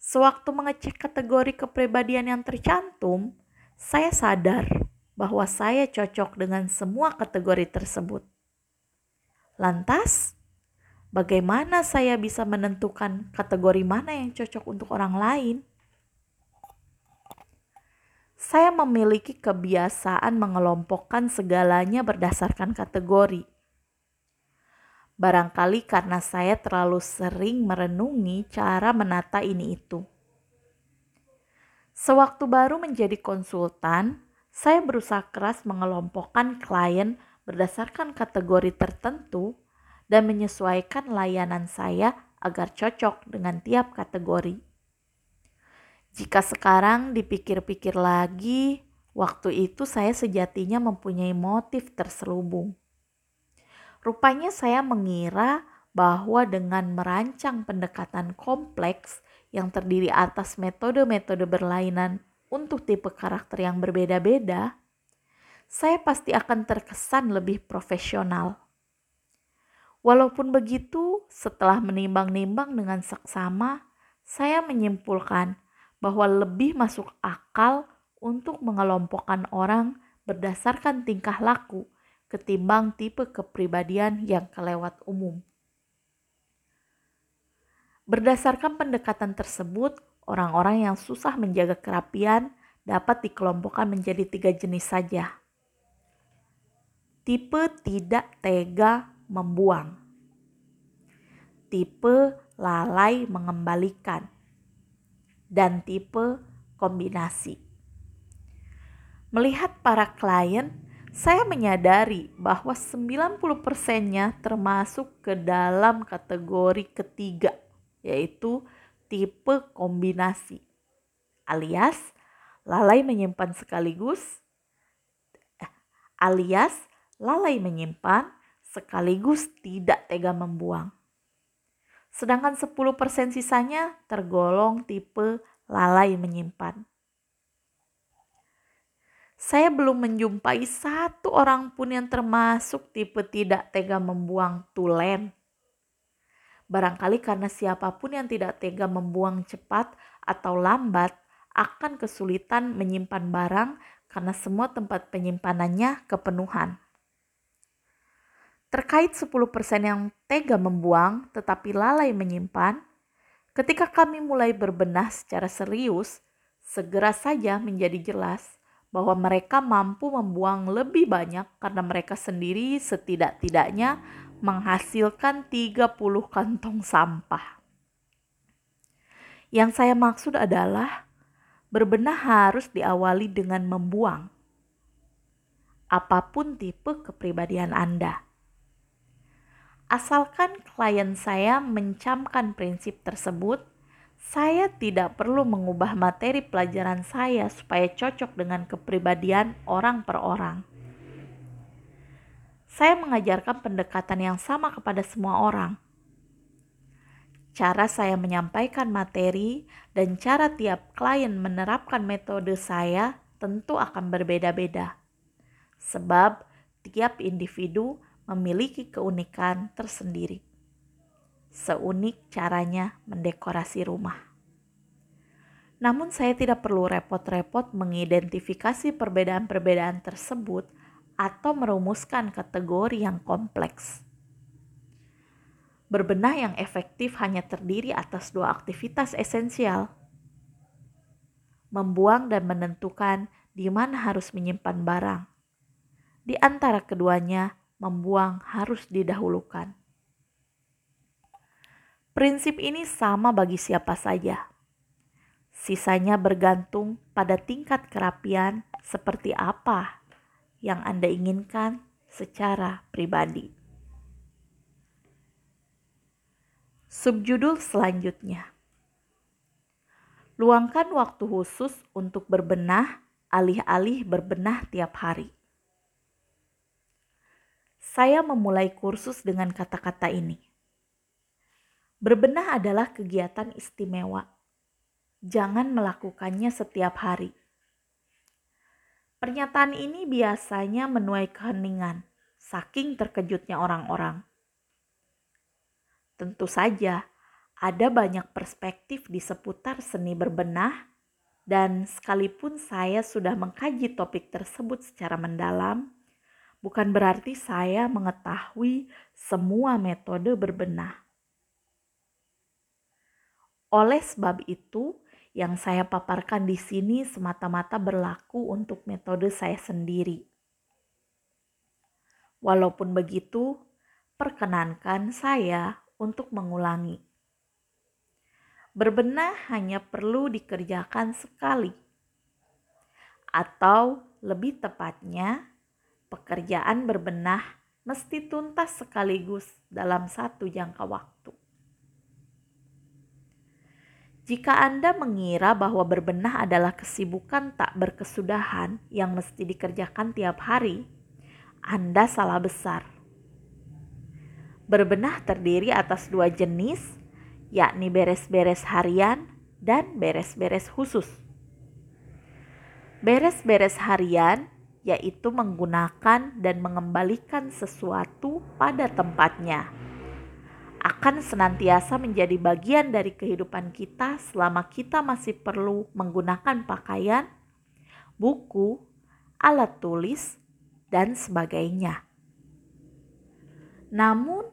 Sewaktu mengecek kategori kepribadian yang tercantum, saya sadar bahwa saya cocok dengan semua kategori tersebut. Lantas, bagaimana saya bisa menentukan kategori mana yang cocok untuk orang lain? Saya memiliki kebiasaan mengelompokkan segalanya berdasarkan kategori. Barangkali karena saya terlalu sering merenungi cara menata ini itu. Sewaktu baru menjadi konsultan, saya berusaha keras mengelompokkan klien berdasarkan kategori tertentu dan menyesuaikan layanan saya agar cocok dengan tiap kategori. Jika sekarang dipikir-pikir lagi, waktu itu saya sejatinya mempunyai motif terselubung. Rupanya saya mengira bahwa dengan merancang pendekatan kompleks yang terdiri atas metode-metode berlainan untuk tipe karakter yang berbeda-beda, saya pasti akan terkesan lebih profesional. Walaupun begitu, setelah menimbang-nimbang dengan seksama, saya menyimpulkan bahwa lebih masuk akal untuk mengelompokkan orang berdasarkan tingkah laku ketimbang tipe kepribadian yang kelewat umum. Berdasarkan pendekatan tersebut, orang-orang yang susah menjaga kerapian dapat dikelompokkan menjadi tiga jenis saja. Tipe tidak tega membuang. Tipe lalai mengembalikan. Dan tipe kombinasi. Melihat para klien, saya menyadari bahwa 90%-nya termasuk ke dalam kategori ketiga, yaitu tipe kombinasi. Alias, lalai menyimpan sekaligus, eh, alias lalai menyimpan sekaligus tidak tega membuang. Sedangkan 10% sisanya tergolong tipe lalai menyimpan. Saya belum menjumpai satu orang pun yang termasuk tipe tidak tega membuang tulen. Barangkali karena siapa pun yang tidak tega membuang cepat atau lambat akan kesulitan menyimpan barang karena semua tempat penyimpanannya kepenuhan. Terkait 10% yang tega membuang tetapi lalai menyimpan, ketika kami mulai berbenah secara serius, segera saja menjadi jelas bahwa mereka mampu membuang lebih banyak karena mereka sendiri setidak-tidaknya menghasilkan 30 kantong sampah. Yang saya maksud adalah berbenah harus diawali dengan membuang. Apa pun tipe kepribadian Anda. Asalkan klien saya mencamkan prinsip tersebut, saya tidak perlu mengubah materi pelajaran saya supaya cocok dengan kepribadian orang per orang. Saya mengajarkan pendekatan yang sama kepada semua orang. Cara saya menyampaikan materi dan cara tiap klien menerapkan metode saya tentu akan berbeda-beda, sebab tiap individu memiliki keunikan tersendiri seunik caranya mendekorasi rumah. Namun saya tidak perlu repot-repot mengidentifikasi perbedaan-perbedaan tersebut atau merumuskan kategori yang kompleks. Berbenah yang efektif hanya terdiri atas dua aktivitas esensial. Membuang dan menentukan di mana harus menyimpan barang. Di antara keduanya, membuang harus didahulukan. Prinsip ini sama bagi siapa saja. Sisanya bergantung pada tingkat kerapian seperti apa yang Anda inginkan secara pribadi. Subjudul selanjutnya. Luangkan waktu khusus untuk berbenah alih-alih berbenah tiap hari. Saya memulai kursus dengan kata-kata ini Berbenah adalah kegiatan istimewa. Jangan melakukannya setiap hari. Pernyataan ini biasanya menuai keheningan, saking terkejutnya orang-orang. Tentu saja, ada banyak perspektif di seputar seni berbenah, dan sekalipun saya sudah mengkaji topik tersebut secara mendalam, bukan berarti saya mengetahui semua metode berbenah. Oleh sebab itu, yang saya paparkan di sini semata-mata berlaku untuk metode saya sendiri. Walaupun begitu, perkenankan saya untuk mengulangi. Berbenah hanya perlu dikerjakan sekali, atau lebih tepatnya, pekerjaan berbenah mesti tuntas sekaligus dalam satu jangka waktu. Jika Anda mengira bahwa berbenah adalah kesibukan tak berkesudahan yang mesti dikerjakan tiap hari, Anda salah besar. Berbenah terdiri atas dua jenis, yakni beres-beres harian dan beres-beres khusus. Beres-beres harian yaitu menggunakan dan mengembalikan sesuatu pada tempatnya akan senantiasa menjadi bagian dari kehidupan kita selama kita masih perlu menggunakan pakaian, buku, alat tulis, dan sebagainya. Namun,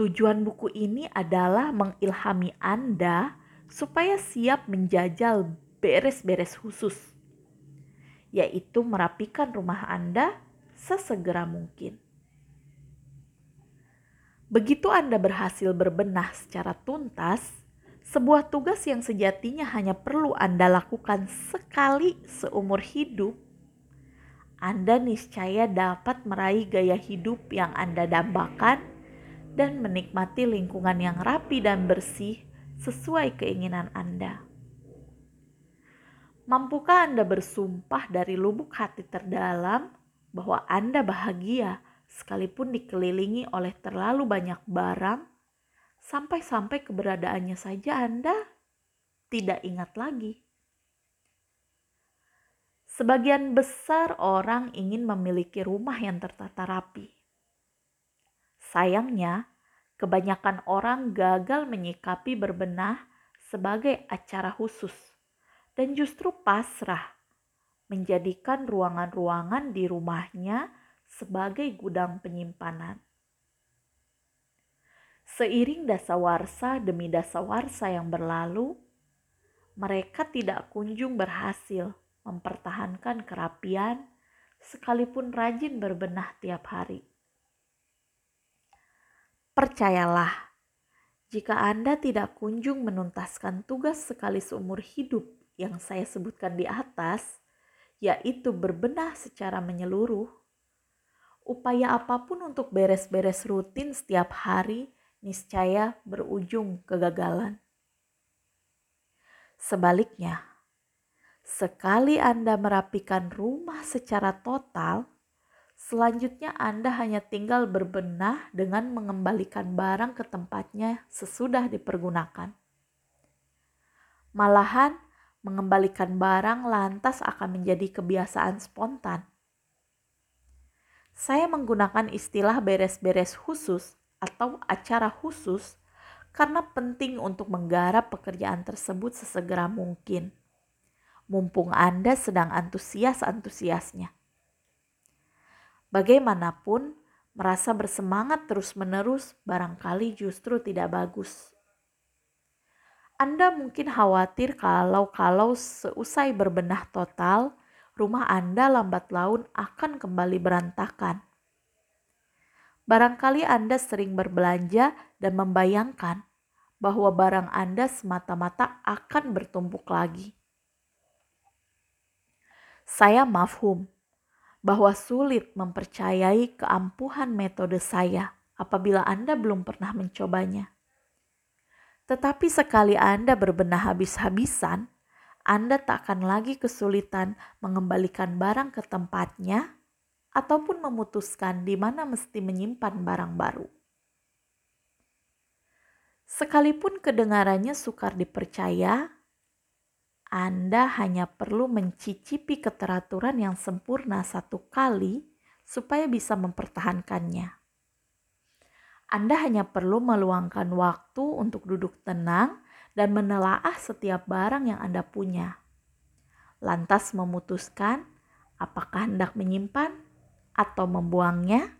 tujuan buku ini adalah mengilhami Anda supaya siap menjajal beres-beres khusus, yaitu merapikan rumah Anda sesegera mungkin. Begitu Anda berhasil berbenah secara tuntas, sebuah tugas yang sejatinya hanya perlu Anda lakukan sekali seumur hidup, Anda niscaya dapat meraih gaya hidup yang Anda dambakan dan menikmati lingkungan yang rapi dan bersih sesuai keinginan Anda. Mampukah Anda bersumpah dari lubuk hati terdalam bahwa Anda bahagia sekalipun dikelilingi oleh terlalu banyak barang, sampai-sampai keberadaannya saja Anda tidak ingat lagi? Sebagian besar orang ingin memiliki rumah yang tertata rapi. Sayangnya, kebanyakan orang gagal menyikapi berbenah sebagai acara khusus dan justru pasrah menjadikan ruangan-ruangan di rumahnya sebagai gudang penyimpanan. Seiring dasawarsa demi dasawarsa yang berlalu, mereka tidak kunjung berhasil mempertahankan kerapian, sekalipun rajin berbenah tiap hari. Percayalah, jika Anda tidak kunjung menuntaskan tugas sekali seumur hidup yang saya sebutkan di atas, yaitu berbenah secara menyeluruh, upaya apa pun untuk beres-beres rutin setiap hari niscaya berujung kegagalan. Sebaliknya, Sekali Anda merapikan rumah secara total, selanjutnya Anda hanya tinggal berbenah dengan mengembalikan barang ke tempatnya sesudah dipergunakan. Malahan, mengembalikan barang lantas akan menjadi kebiasaan spontan. Saya menggunakan istilah beres-beres khusus atau acara khusus karena penting untuk menggarap pekerjaan tersebut sesegera mungkin mumpung Anda sedang antusias-antusiasnya. Bagaimanapun, merasa bersemangat terus-menerus barangkali justru tidak bagus. Anda mungkin khawatir kalau-kalau seusai berbenah total, rumah Anda lambat laun akan kembali berantakan. Barangkali Anda sering berbelanja dan membayangkan bahwa barang Anda semata-mata akan bertumpuk lagi saya mafhum bahwa sulit mempercayai keampuhan metode saya apabila Anda belum pernah mencobanya. Tetapi sekali Anda berbenah habis-habisan, Anda tak akan lagi kesulitan mengembalikan barang ke tempatnya ataupun memutuskan di mana mesti menyimpan barang baru. Sekalipun kedengarannya sukar dipercaya, anda hanya perlu mencicipi keteraturan yang sempurna satu kali supaya bisa mempertahankannya. Anda hanya perlu meluangkan waktu untuk duduk tenang dan menelaah setiap barang yang Anda punya. Lantas memutuskan apakah hendak menyimpan atau membuangnya.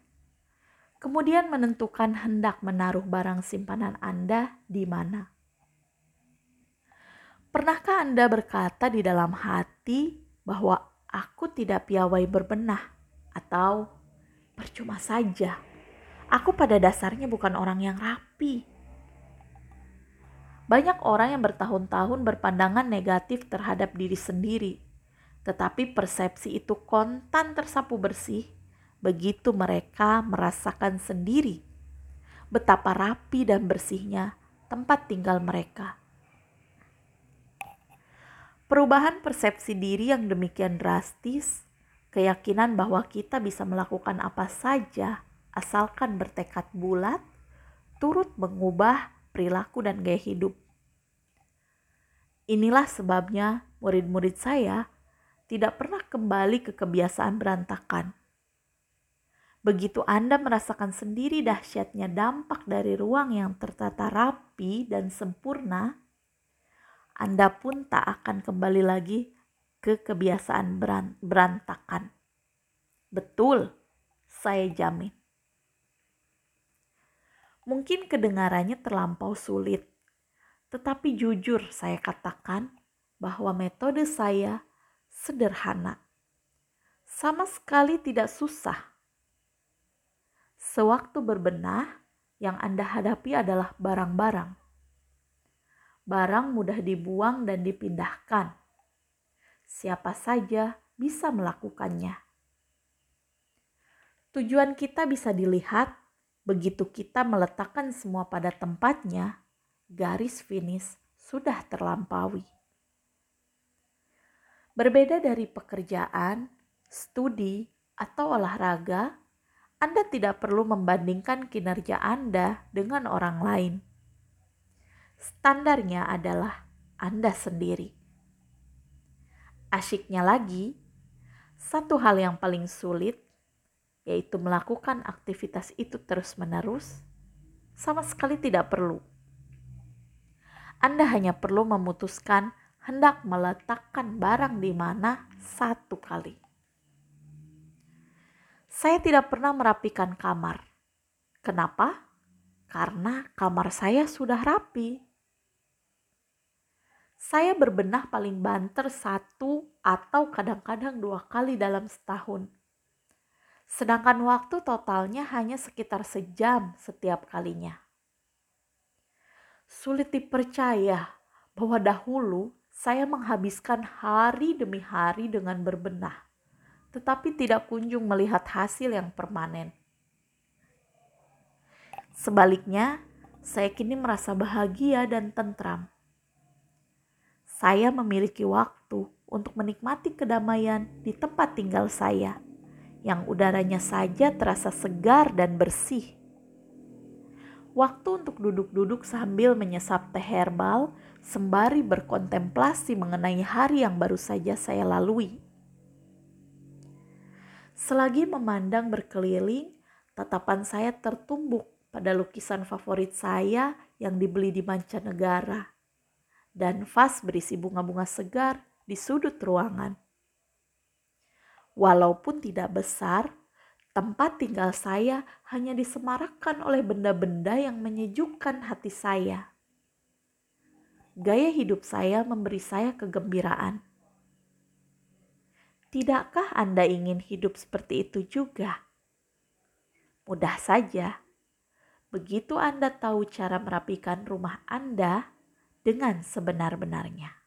Kemudian menentukan hendak menaruh barang simpanan Anda di mana. Pernahkah Anda berkata di dalam hati bahwa aku tidak piawai berbenah atau percuma saja? Aku pada dasarnya bukan orang yang rapi. Banyak orang yang bertahun-tahun berpandangan negatif terhadap diri sendiri, tetapi persepsi itu kontan tersapu bersih begitu mereka merasakan sendiri betapa rapi dan bersihnya tempat tinggal mereka. Perubahan persepsi diri yang demikian drastis, keyakinan bahwa kita bisa melakukan apa saja asalkan bertekad bulat, turut mengubah perilaku dan gaya hidup. Inilah sebabnya murid-murid saya tidak pernah kembali ke kebiasaan berantakan. Begitu Anda merasakan sendiri dahsyatnya dampak dari ruang yang tertata rapi dan sempurna, anda pun tak akan kembali lagi ke kebiasaan berantakan. Betul, saya jamin. Mungkin kedengarannya terlampau sulit, tetapi jujur saya katakan bahwa metode saya sederhana. Sama sekali tidak susah. Sewaktu berbenah, yang Anda hadapi adalah barang-barang barang mudah dibuang dan dipindahkan. Siapa saja bisa melakukannya. Tujuan kita bisa dilihat begitu kita meletakkan semua pada tempatnya, garis finish sudah terlampaui. Berbeda dari pekerjaan, studi, atau olahraga, Anda tidak perlu membandingkan kinerja Anda dengan orang lain. Standarnya adalah Anda sendiri. Asyiknya lagi, satu hal yang paling sulit yaitu melakukan aktivitas itu terus-menerus, sama sekali tidak perlu. Anda hanya perlu memutuskan hendak meletakkan barang di mana satu kali. Saya tidak pernah merapikan kamar. Kenapa? Karena kamar saya sudah rapi saya berbenah paling banter satu atau kadang-kadang dua kali dalam setahun. Sedangkan waktu totalnya hanya sekitar sejam setiap kalinya. Sulit dipercaya bahwa dahulu saya menghabiskan hari demi hari dengan berbenah, tetapi tidak kunjung melihat hasil yang permanen. Sebaliknya, saya kini merasa bahagia dan tentram saya memiliki waktu untuk menikmati kedamaian di tempat tinggal saya, yang udaranya saja terasa segar dan bersih. Waktu untuk duduk-duduk sambil menyesap teh herbal, sembari berkontemplasi mengenai hari yang baru saja saya lalui. Selagi memandang berkeliling, tatapan saya tertumbuk pada lukisan favorit saya yang dibeli di mancanegara dan vas berisi bunga-bunga segar di sudut ruangan. Walaupun tidak besar, tempat tinggal saya hanya disemarakkan oleh benda-benda yang menyejukkan hati saya. Gaya hidup saya memberi saya kegembiraan. Tidakkah Anda ingin hidup seperti itu juga? Mudah saja. Begitu Anda tahu cara merapikan rumah Anda, dengan sebenar-benarnya.